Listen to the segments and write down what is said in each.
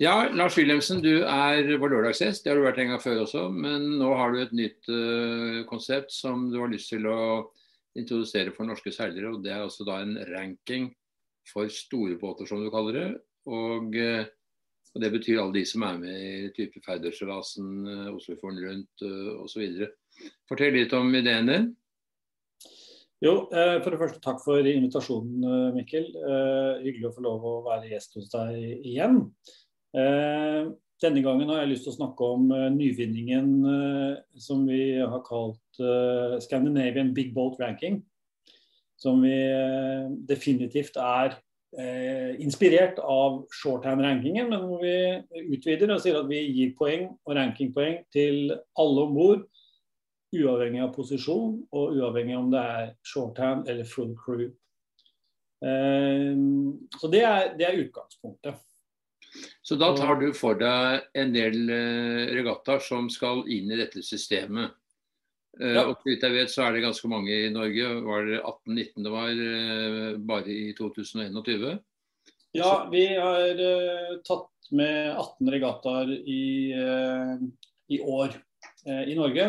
Ja, Lars Wilhelmsen, du er vår lørdagsgjest. Det har du vært en gang før også. Men nå har du et nytt uh, konsept som du har lyst til å introdusere for norske seilere. og Det er altså da en ranking for store båter, som du kaller det. Og, uh, og det betyr alle de som er med i type Færdersjølasen, uh, Oslofjorden rundt osv. Fortell litt om ideen din. Jo, eh, for det første takk for invitasjonen, eh, Mikkel. Eh, hyggelig å få lov å være gjest hos deg igjen. Denne gangen har jeg lyst til å snakke om nyvinningen som vi har kalt Scandinavian Big Boat Ranking. Som vi definitivt er inspirert av shorthand-rankingen, men hvor vi utvider og sier at vi gir poeng og rankingpoeng til alle om bord uavhengig av posisjon og uavhengig om det er shorthand eller full crew. Så det er, det er, utgangspunktet. Så da tar du for deg en del uh, regattaer som skal inn i dette systemet. Uh, ja. Og så vidt jeg vet så er det ganske mange i Norge. Var det 18-19 det var uh, bare i 2021? Ja, vi har tatt med 18 regattaer i, i år i Norge.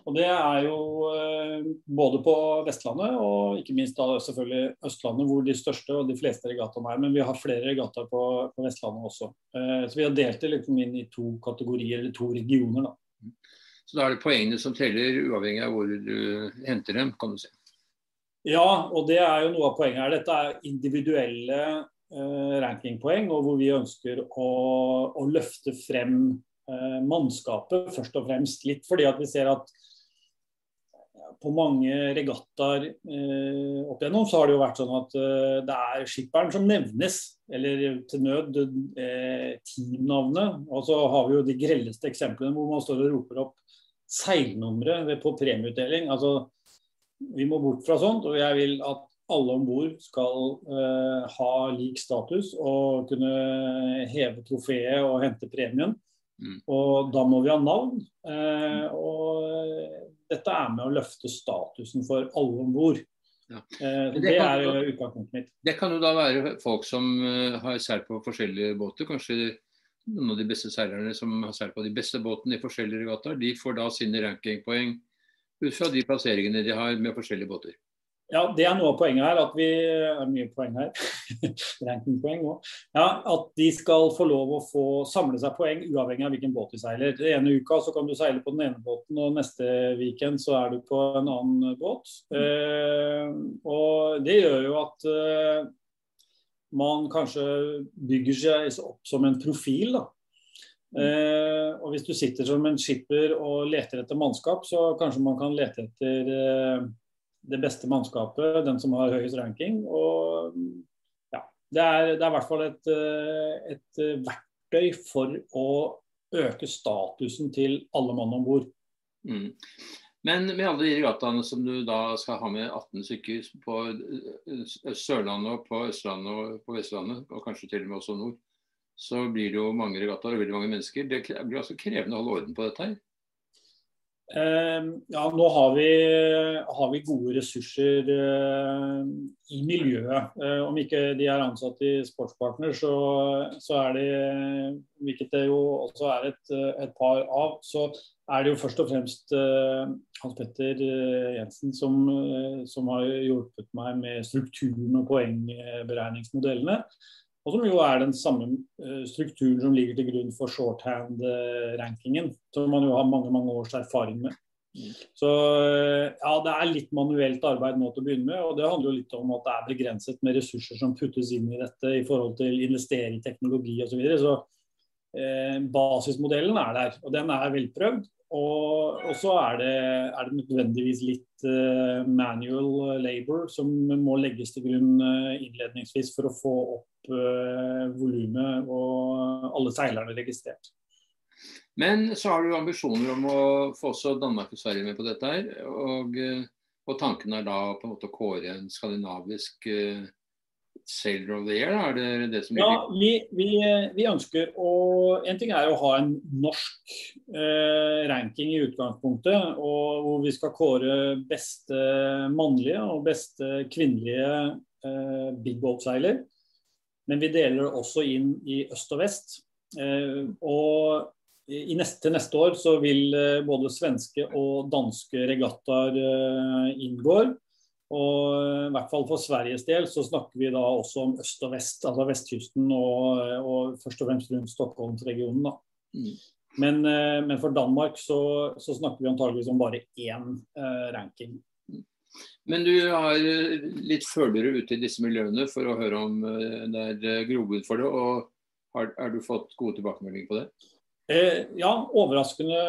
Og Det er jo eh, både på Vestlandet og ikke minst da selvfølgelig Østlandet, hvor de største og de fleste regattaene er. Men vi har flere regattaer på, på, Vestlandet også. Eh, så vi har delt det liksom inn i to kategorier, eller to regioner. da. Så da er det poengene som teller, uavhengig av hvor du henter dem, kan du si. Ja, og det er jo noe av poenget her. Dette er individuelle eh, rankingpoeng, og hvor vi ønsker å, å løfte frem mannskapet først og fremst. Litt fordi at vi ser at på mange regattaer eh, opp igjennom, så har det jo vært sånn at eh, det er skipperen som nevnes, eller til nød eh, teamnavnet. Og så har vi jo de grelleste eksemplene hvor man står og roper opp seilnumre på premieutdeling. Altså, vi må bort fra sånt, og jeg vil at alle om bord skal eh, ha lik status og kunne heve trofeet og hente premien. Mm. Og da må vi ha navn. Eh, og dette er med å løfte statusen for alle om bord. Ja. Eh, det, det er jo utgangspunktet mitt. Det kan jo da være folk som uh, har seilt på forskjellige båter. Kanskje noen av de beste seilerne som har seilt på de beste båtene i forskjellige regattaer. De får da sine rankingpoeng ut fra de plasseringene de har med forskjellige båter. Ja, Det er noe av poenget her. at vi, er mye poeng her, rankingpoeng òg. Ja, at de skal få lov å få samle seg poeng uavhengig av hvilken båt de seiler. Den ene uka så kan du seile på den ene båten, og neste weekend så er du på en annen båt. Eh, og Det gjør jo at eh, man kanskje bygger seg opp som en profil. da. Uh, og Hvis du sitter som en skipper og leter etter mannskap, så kanskje man kan lete etter eh, det beste mannskapet, den som har høyest ranking. Og ja, det er, det er i hvert fall et, eh, et, verktøy for å øke statusen til alle mann om bord. Mm. Men med alle de regattaene som du da skal ha med 18 stykker på Sørlandet, og på Østlandet og på Vestlandet, og kanskje til og med også nord, så blir det jo mange regattaer og veldig mange mennesker. Det blir altså krevende å holde orden på dette her? Ehm, ja, nå har vi, har vi gode ressurser uh, i miljøet. Uh, om ikke de er ansatt i Sportspartner, så, så, er de, hvilket det jo også er et, et, par av, så er det jo først og fremst uh, Hans Petter Jensen som, som, har hjulpet meg med strukturen og poengberegningsmodellene. Og som jo er den samme eh, strukturen som ligger til grunn for shorthand-rankingen. Som man jo har mange mange års erfaring med. Så eh, ja, det er litt manuelt arbeid nå til å begynne med. Og det handler jo litt om at det er begrenset med ressurser som puttes inn i dette i forhold til investering teknologi osv. Så, videre. så eh, basismodellen er der, og den er velprøvd. Og, og så er det, er det, nødvendigvis litt uh, manual labor som må legges til grunn uh, innledningsvis for å få opp uh, volumet og alle seilerne registrert. Men så har du ambisjoner om å få også Danmark og Sverige med på dette her. Og, og tanken er da på en måte å kåre en skandinavisk uh, Sailor of the Year? Er det det som Ja, vi, vi, vi, ønsker å En ting er å ha en norsk eh, ranking i utgangspunktet, og hvor vi skal kåre beste mannlige og beste kvinnelige eh, big boat-seiler. Men vi deler det også inn i øst og vest. og i neste, til neste år så vil både svenske og danske regattaer inngå. Og i hvert fall for Sveriges del så snakker vi da også om øst og vest, altså vestkysten og, og først og fremst rundt Stockholmsregionen. da. Mm. Men, eh, men, for Danmark så, så, snakker vi antageligvis om bare én eh, ranking. Men du har litt følere ute i disse miljøene for å høre om eh, det er grobunn for det. og har, har, du fått gode tilbakemeldinger på det? Eh, ja, overraskende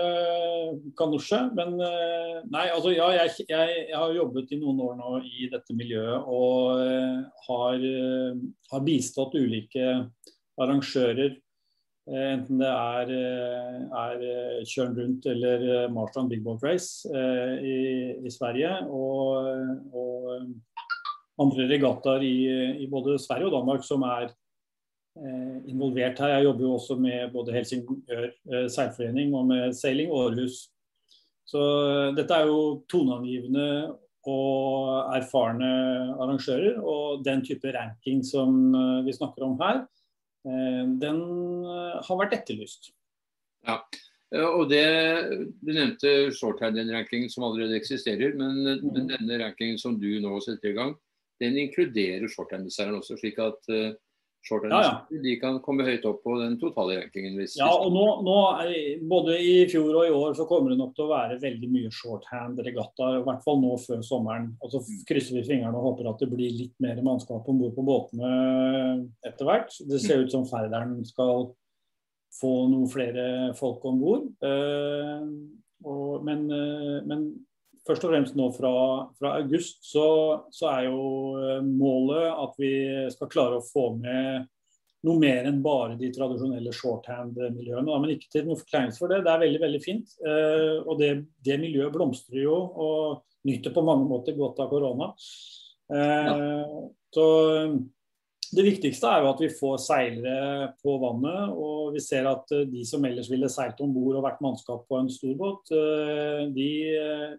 kanskje. Men eh, nei, altså ja, jeg, jeg, jeg, har jobbet i noen år nå i dette miljøet og eh, har, eh, har, bistått ulike arrangører. Eh, enten det er, eh, er Kjørn rundt eller Marstrand Big Boat Race i, i, Sverige. Og, og andre regattaer i, i, både Sverige og Danmark som er involvert her. Jeg jobber jo også med både Helsingør eh, seilforening og med Seiling Århus. Så eh, dette er jo toneangivende og erfarne arrangører. Og den type ranking som vi snakker om her, den har vært etterlyst. Ja, og det, Du nevnte shorthand-rankingen som allerede eksisterer, men, men, mm. denne rankingen som du nå setter i gang, den inkluderer shorthand-designeren også. slik at ja, ja. De kan komme høyt opp på den totale rankingen. Hvis, ja, og nå, nå Både i fjor og i år så kommer det nok til å være veldig mye shorthand-regatta. I hvert fall nå før sommeren. Og så mm. krysser vi fingrene og håper at det blir litt mer mannskap om bord på båtene etter hvert. Det ser ut som Færderen skal få noen flere folk om bord. Uh, men, uh, men først og fremst nå fra, fra august så, så, er jo eh, målet at vi skal klare å få med noe mer enn bare de tradisjonelle shorthand-miljøene. Men ikke til noe forkleinelse for det. Det er veldig veldig fint. Eh, og det, det, miljøet blomstrer jo og nyter på mange måter godt av korona. Eh, ja. Så det viktigste er jo at vi får seilere på vannet. Og vi ser at eh, de som ellers ville seilt om bord og vært mannskap på en storbåt, eh, de,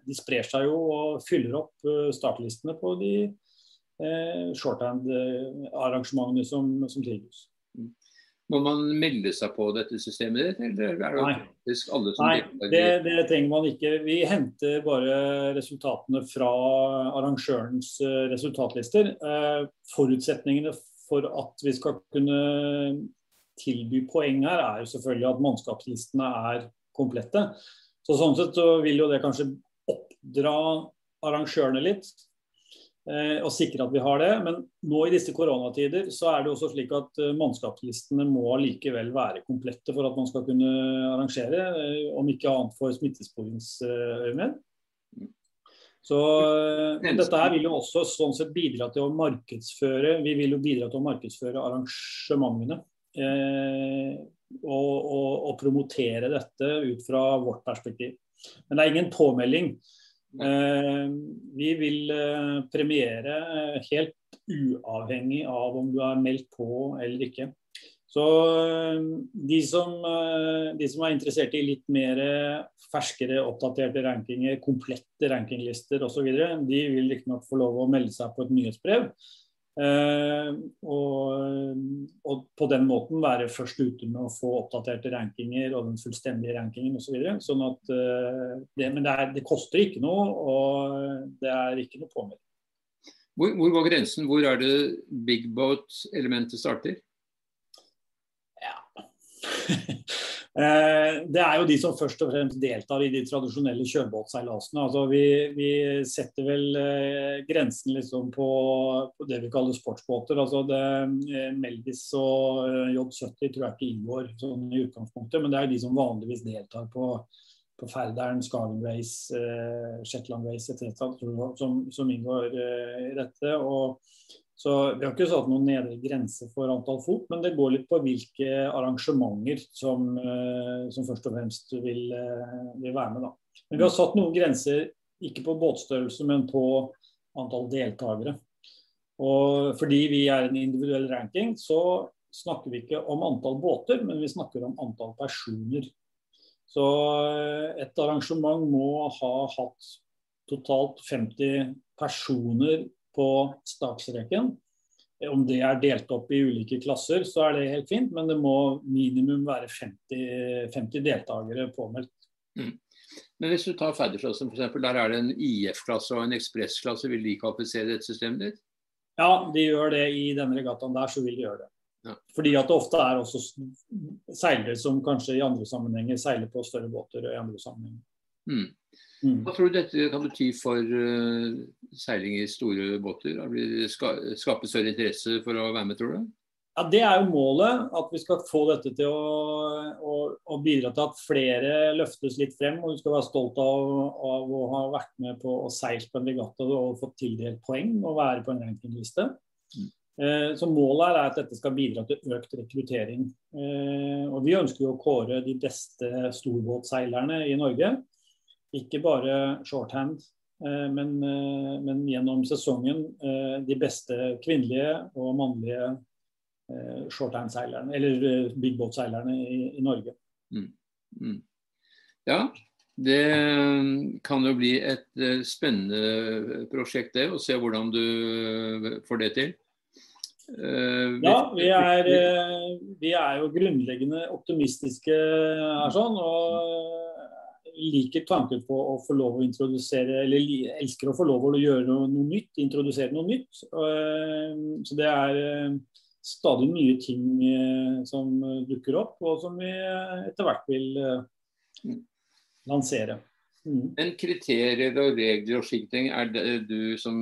de, sprer seg jo og fyller opp eh, startlistene på de eh, shorthand-arrangementene som, som trives. Mm. Må man melde seg på dette systemet ditt, eller er det Nei. faktisk alle som Nei, det, det, trenger man ikke. Vi henter bare resultatene fra arrangørens resultatlister. forutsetningene for at vi skal kunne tilby poeng her, er jo selvfølgelig at mannskapslistene er komplette. Så Sånn sett så vil jo det kanskje oppdra arrangørene litt eh, og sikre at vi har det. Men nå i disse koronatider så er det også slik at eh, mannskapslistene må likevel være komplette for at man skal kunne arrangere, eh, om ikke annet for smittesporingsøyemed. Så eh, dette her vil jo også sånn sett bidra til å markedsføre Vi vil jo bidra til å markedsføre arrangementene. Eh, og, og, og, promotere dette ut fra vårt perspektiv. Men det er ingen påmelding. Eh, vi vil eh, premiere helt uavhengig av om du er meldt på eller ikke. Så eh, de som, eh, de som, er interessert i litt mer ferskere, oppdaterte rankinger, komplette rankinglister osv., de vil riktignok få lov å melde seg på et nyhetsbrev. Eh, og, og, på den måten være først ute med å få oppdaterte rankinger og den fullstendige rankingen osv. Så sånn at, det, men det, er, det, koster ikke noe, og det er ikke noe påmelding. Hvor, hvor går grensen? Hvor er det big boat-elementet starter? Eh, det er jo de som først og fremst deltar i de tradisjonelle kjølbåtseilasene. Altså vi, vi, setter vel eh, grensen liksom på, på, det vi kaller sportsbåter. Altså det, eh, Melvis og J70 tror jeg ikke inngår sånn i utgangspunktet, men det er de som vanligvis deltar på, på Færderen, Skagen Race, Shetland Race etc. Som, som inngår i dette. og så Vi har ikke satt noen nedre grense for antall fot, men det går litt på hvilke arrangementer som, eh, som først og fremst vil, eh, vil, være med. Da. Men vi har satt noen grenser, ikke på båtstørrelse, men på antall deltakere. Og fordi vi er en individuell ranking, så snakker vi ikke om antall båter, men vi snakker om antall personer. Så eh, et arrangement må ha hatt totalt 50 personer på startstreken. Om det er delt opp i ulike klasser, så er det helt fint, men det må minimum være 50, 50 deltakere påmeldt. Mm. Men hvis du tar ferdigklassen f.eks., der er det en IF-klasse og en ekspressklasse. Vil de kvalifisere dette systemet ditt? Ja, de gjør det i denne regattaen der, så vil de gjøre det. Ja. Fordi at det ofte er også seilere som kanskje i andre sammenhenger seiler på større båter i andre sammenhenger. Mm. Mm. Hva tror du dette kan bety for uh, seiling i store båter? Det skape større interesse for å være med, tror du? Ja, Det er jo målet, at vi skal få dette til å, å, å, bidra til at flere løftes litt frem. og Du skal være stolt av, av å ha vært med på å seile på en regatta og fått tildelt poeng og være på en rankingliste. Mm. Eh, så Målet er at dette skal bidra til økt rekruttering. Eh, og Vi ønsker jo å kåre de beste storbåtseilerne i Norge. Ikke bare shorthand, eh, men, eh, men gjennom sesongen eh, de beste kvinnelige og mannlige shorthand-seilerne, eller big boat-seilerne i, i, Norge. Mm. Mm. Ja, det kan jo bli et spennende prosjekt det, å se hvordan du får det til. Ja, vi er, vi er jo grunnleggende optimistiske her sånn. Og liker tanken på å få lov å introdusere, eller elsker å få lov å gjøre noe, noe nytt, introdusere noe nytt. Så det er stadig nye ting eh, som dukker opp, og som vi eh, etter hvert vil eh, lansere. Mm. Men kriterier og regler og slike ting, er det du som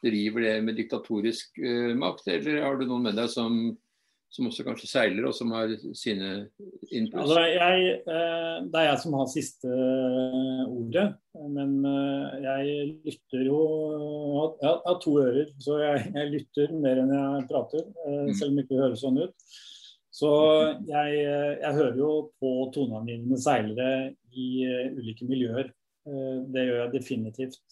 driver det med diktatorisk makt, eller har du noen med deg som som også kanskje seiler, og som har sine inputs? Altså, jeg, eh, det er jeg som har siste eh, ordet. Men eh, jeg lytter jo Jeg har to ører, så jeg, jeg lytter mer enn jeg prater. Mm. Selv om det ikke høres sånn ut. Så jeg, jeg hører jo på toneangivende seilere i ulike miljøer. Det gjør jeg definitivt.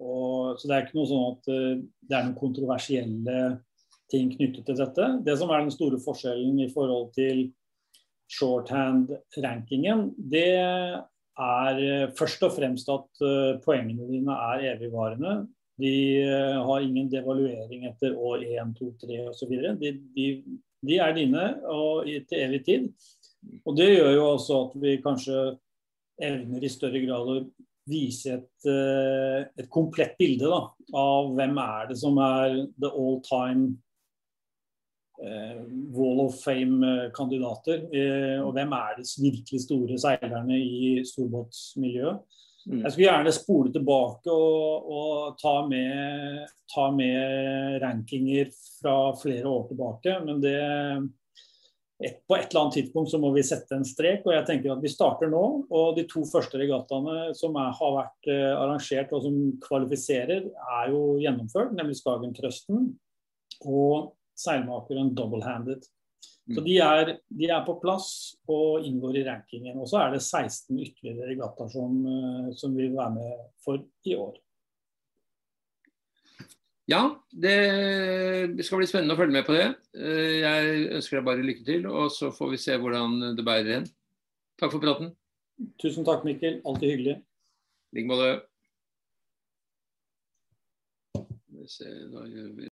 Og, så det er ikke noe sånn at det er noen kontroversielle ting knyttet til dette. Det som er den store forskjellen i forhold til shorthand-rankingen, det er eh, først og fremst at eh, poengene dine er evigvarende. De eh, har ingen devaluering etter år 1, 2, 3 osv. De, de, de er dine og til evig tid. Og Det gjør jo også at vi kanskje evner i større grad å vise et, et komplett bilde da, av hvem er det som er the all time Wall of Fame-kandidater. Eh, og hvem er de virkelig store seilerne i storbåtsmiljøet? Mm. Jeg skulle gjerne spole tilbake og, og ta, med, ta, med, rankinger fra flere år tilbake. Men det, et, på et eller annet tidspunkt så må vi sette en strek. og jeg tenker at Vi starter nå. og De to første regattaene som er, har vært eh, arrangert og som kvalifiserer, er jo gjennomført. Nemlig Skagen Trøsten og seilmakeren double-handed. Så mm. de er, de er, på plass og inngår i rankingen. Og så er det 16 ytterligere regattaer som, eh, som vil være med for i år. Ja, det skal bli spennende å følge med på det. Eh, jeg ønsker deg bare lykke til, og så får vi se hvordan det bærer hen. Takk for praten. Tusen takk, Mikkel. Alltid hyggelig. I like måte.